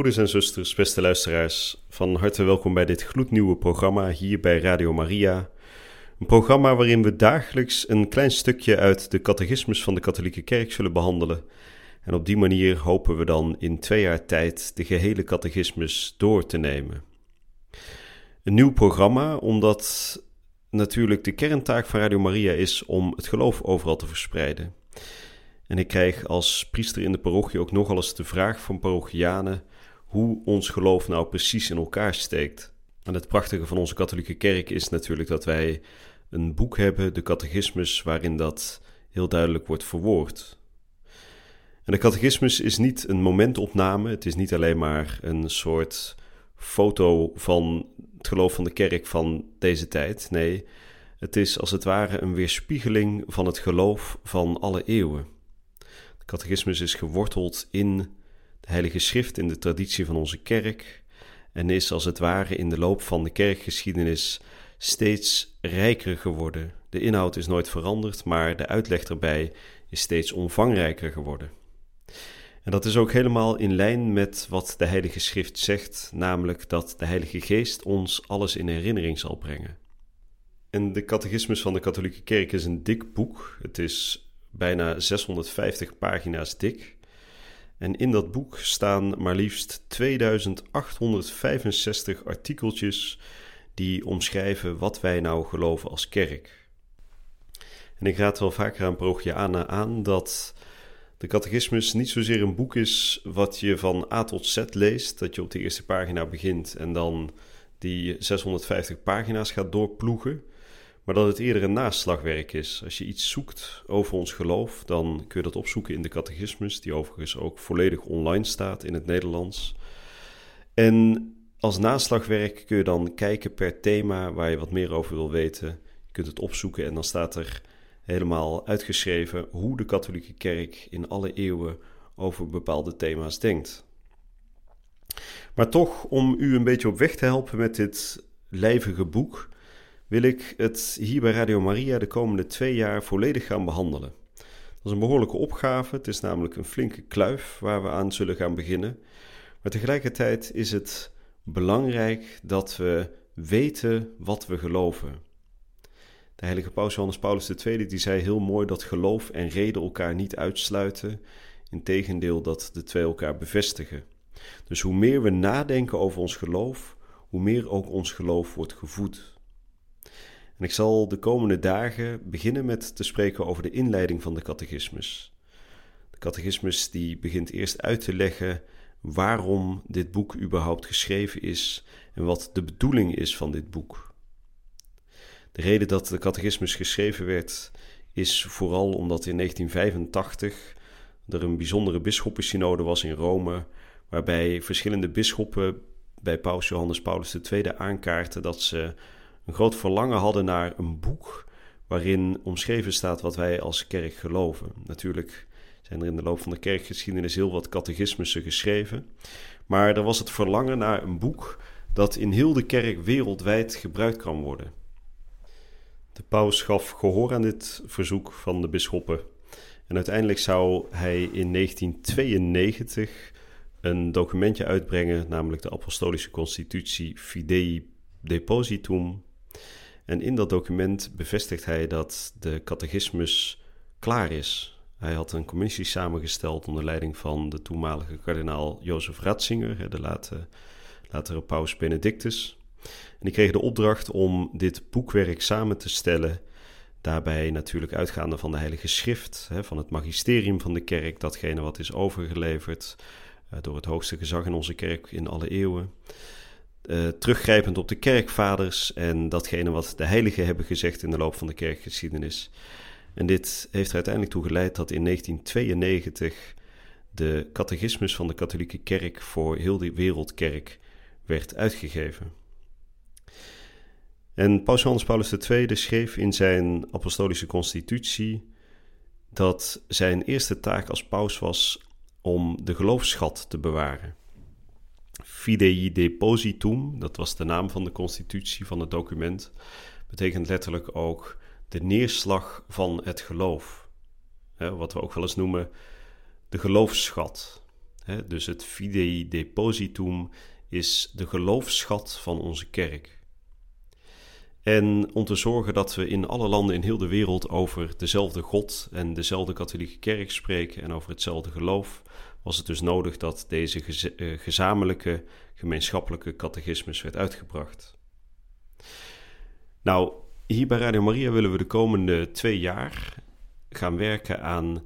Broeders en zusters, beste luisteraars, van harte welkom bij dit gloednieuwe programma hier bij Radio Maria. Een programma waarin we dagelijks een klein stukje uit de catechismus van de Katholieke Kerk zullen behandelen. En op die manier hopen we dan in twee jaar tijd de gehele catechismus door te nemen. Een nieuw programma, omdat natuurlijk de kerntaak van Radio Maria is om het geloof overal te verspreiden. En ik krijg als priester in de parochie ook nogal eens de vraag van parochianen hoe ons geloof nou precies in elkaar steekt. En het prachtige van onze katholieke kerk is natuurlijk dat wij een boek hebben, de catechismus, waarin dat heel duidelijk wordt verwoord. En de catechismus is niet een momentopname, het is niet alleen maar een soort foto van het geloof van de kerk van deze tijd. Nee, het is als het ware een weerspiegeling van het geloof van alle eeuwen. De catechismus is geworteld in Heilige Schrift, in de traditie van onze kerk, en is als het ware in de loop van de kerkgeschiedenis steeds rijker geworden. De inhoud is nooit veranderd, maar de uitleg erbij is steeds omvangrijker geworden. En dat is ook helemaal in lijn met wat de Heilige Schrift zegt, namelijk dat de Heilige Geest ons alles in herinnering zal brengen. En de Catechismus van de Katholieke Kerk is een dik boek. Het is bijna 650 pagina's dik. En in dat boek staan maar liefst 2865 artikeltjes die omschrijven wat wij nou geloven als kerk. En ik raad wel vaker aan Progiana aan dat de catechismus niet zozeer een boek is wat je van A tot Z leest, dat je op de eerste pagina begint en dan die 650 pagina's gaat doorploegen, maar dat het eerder een naslagwerk is. Als je iets zoekt over ons geloof, dan kun je dat opzoeken in de catechismus, die overigens ook volledig online staat in het Nederlands. En als naslagwerk kun je dan kijken per thema waar je wat meer over wil weten. Je kunt het opzoeken en dan staat er helemaal uitgeschreven hoe de katholieke kerk in alle eeuwen over bepaalde thema's denkt. Maar toch, om u een beetje op weg te helpen met dit lijvige boek, wil ik het hier bij Radio Maria de komende twee jaar volledig gaan behandelen. Dat is een behoorlijke opgave. Het is namelijk een flinke kluif waar we aan zullen gaan beginnen. Maar tegelijkertijd is het belangrijk dat we weten wat we geloven. De heilige paus Johannes Paulus II die zei heel mooi dat geloof en reden elkaar niet uitsluiten, integendeel dat de twee elkaar bevestigen. Dus hoe meer we nadenken over ons geloof, hoe meer ook ons geloof wordt gevoed. En ik zal de komende dagen beginnen met te spreken over de inleiding van de catechismus. De catechismus die begint eerst uit te leggen waarom dit boek überhaupt geschreven is en wat de bedoeling is van dit boek. De reden dat de catechismus geschreven werd is vooral omdat in 1985 er een bijzondere bisschoppensynode was in Rome, waarbij verschillende bisschoppen bij paus Johannes Paulus II aankaarten dat ze een groot verlangen hadden naar een boek waarin omschreven staat wat wij als kerk geloven. Natuurlijk zijn er in de loop van de kerkgeschiedenis heel wat catechismussen geschreven, maar er was het verlangen naar een boek dat in heel de kerk wereldwijd gebruikt kan worden. De paus gaf gehoor aan dit verzoek van de bisschoppen en uiteindelijk zou hij in 1992 een documentje uitbrengen, namelijk de Apostolische Constitutie Fidei Depositum, en in dat document bevestigt hij dat de catechismus klaar is. Hij had een commissie samengesteld onder leiding van de toenmalige kardinaal Jozef Ratzinger, de late, latere paus Benedictus. En die kregen de opdracht om dit boekwerk samen te stellen. Daarbij natuurlijk uitgaande van de Heilige Schrift, van het magisterium van de kerk, datgene wat is overgeleverd eh, door het hoogste gezag in onze kerk in alle eeuwen. Uh, teruggrijpend op de kerkvaders en datgene wat de heiligen hebben gezegd in de loop van de kerkgeschiedenis. En dit heeft er uiteindelijk toe geleid dat in 1992 de catechismus van de katholieke kerk voor heel de wereldkerk werd uitgegeven. En Paus Johannes Paulus II schreef in zijn apostolische constitutie dat zijn eerste taak als paus was om de geloofsschat te bewaren. Fidei Depositum, dat was de naam van de constitutie van het document, betekent letterlijk ook de neerslag van het geloof. wat we ook wel eens noemen de geloofsschat. dus het Fidei Depositum is de geloofsschat van onze kerk. En om te zorgen dat we in alle landen in heel de wereld over dezelfde God en dezelfde katholieke kerk spreken en over hetzelfde geloof, was het dus nodig dat deze eh, gezamenlijke gemeenschappelijke catechismus werd uitgebracht. Nou, hier bij Radio Maria willen we de komende twee jaar gaan werken aan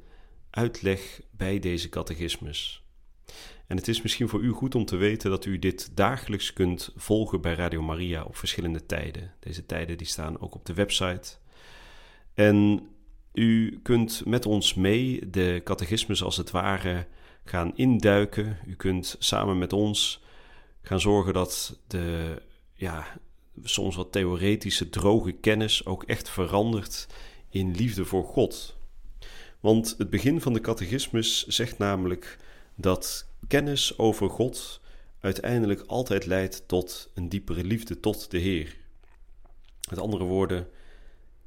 uitleg bij deze catechismus. En het is misschien voor u goed om te weten dat u dit dagelijks kunt volgen bij Radio Maria op verschillende tijden. Deze tijden die staan ook op de website. En u kunt met ons mee de catechismus als het ware gaan induiken. U kunt samen met ons gaan zorgen dat de ja, soms wat theoretische, droge kennis ook echt verandert in liefde voor God. Want het begin van de catechismus zegt namelijk dat kennis over God uiteindelijk altijd leidt tot een diepere liefde tot de Heer. Met andere woorden,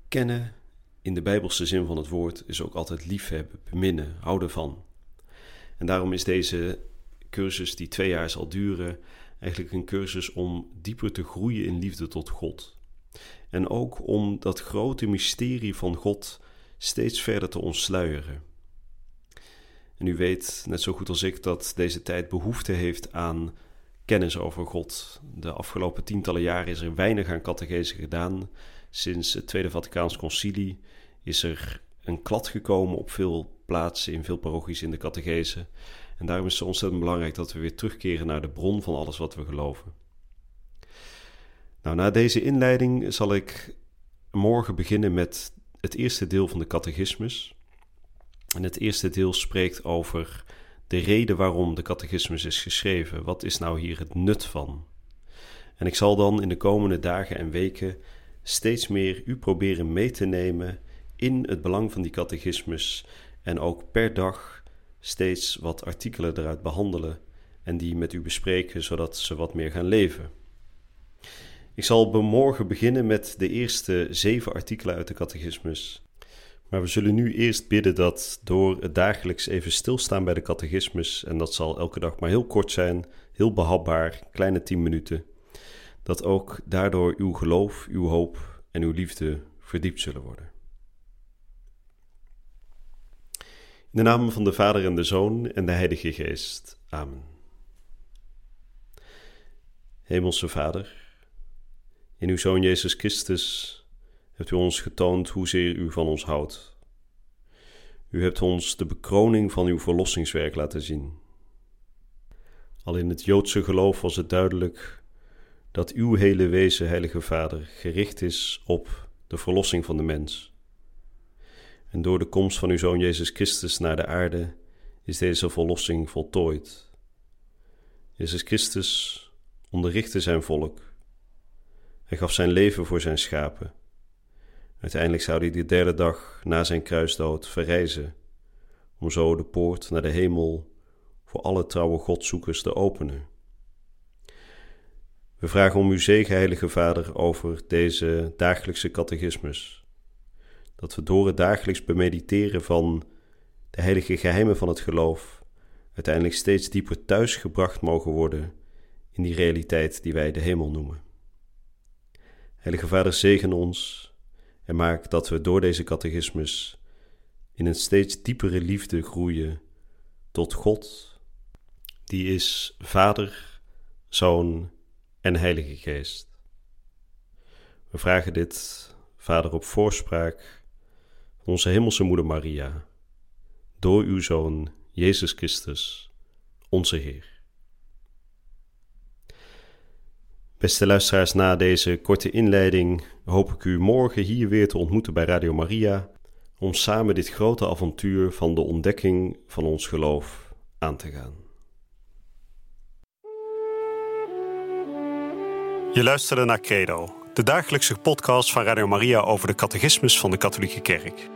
kennen in de Bijbelse zin van het woord is ook altijd liefhebben, beminnen, houden van. En daarom is deze cursus, die twee jaar zal duren, eigenlijk een cursus om dieper te groeien in liefde tot God. En ook om dat grote mysterie van God steeds verder te ontsluieren. En u weet net zo goed als ik dat deze tijd behoefte heeft aan kennis over God. De afgelopen tientallen jaren is er weinig aan catechese gedaan. Sinds het Tweede Vaticaans Concilie is er een klad gekomen op veel plaatsen, in veel parochies in de catechese. En daarom is het ontzettend belangrijk dat we weer terugkeren naar de bron van alles wat we geloven. Nou, na deze inleiding zal ik morgen beginnen met het eerste deel van de catechismus. En het eerste deel spreekt over de reden waarom de catechismus is geschreven. Wat is nou hier het nut van? En ik zal dan in de komende dagen en weken steeds meer u proberen mee te nemen in het belang van die catechismus en ook per dag steeds wat artikelen eruit behandelen en die met u bespreken zodat ze wat meer gaan leven. Ik zal morgen beginnen met de eerste zeven artikelen uit de catechismus. Maar we zullen nu eerst bidden dat door het dagelijks even stilstaan bij de catechismus, en dat zal elke dag maar heel kort zijn, heel behapbaar, kleine tien minuten, dat ook daardoor uw geloof, uw hoop en uw liefde verdiept zullen worden. In de naam van de Vader en de Zoon en de Heilige Geest. Amen. Hemelse Vader, in uw Zoon Jezus Christus hebt u ons getoond hoezeer u van ons houdt. U hebt ons de bekroning van uw verlossingswerk laten zien. Al in het Joodse geloof was het duidelijk dat uw hele wezen, Heilige Vader, gericht is op de verlossing van de mens. En door de komst van uw Zoon Jezus Christus naar de aarde is deze verlossing voltooid. Jezus Christus onderrichtte zijn volk. Hij gaf zijn leven voor zijn schapen. Uiteindelijk zou hij de derde dag na zijn kruisdood verrijzen, om zo de poort naar de hemel voor alle trouwe Godzoekers te openen. We vragen om uw zegen, Heilige Vader, over deze dagelijkse catechismus. Dat we door het dagelijks bemediteren van de heilige geheimen van het geloof uiteindelijk steeds dieper thuisgebracht mogen worden in die realiteit die wij de hemel noemen. Heilige Vader, zegen ons en maak dat we door deze catechismus in een steeds diepere liefde groeien tot God, die is Vader, Zoon en Heilige Geest. We vragen dit, Vader, op voorspraak onze Hemelse Moeder Maria, door uw Zoon Jezus Christus, onze Heer. Beste luisteraars, na deze korte inleiding hoop ik u morgen hier weer te ontmoeten bij Radio Maria om samen dit grote avontuur van de ontdekking van ons geloof aan te gaan. Je luisterde naar Credo, de dagelijkse podcast van Radio Maria over de catechismus van de Katholieke Kerk.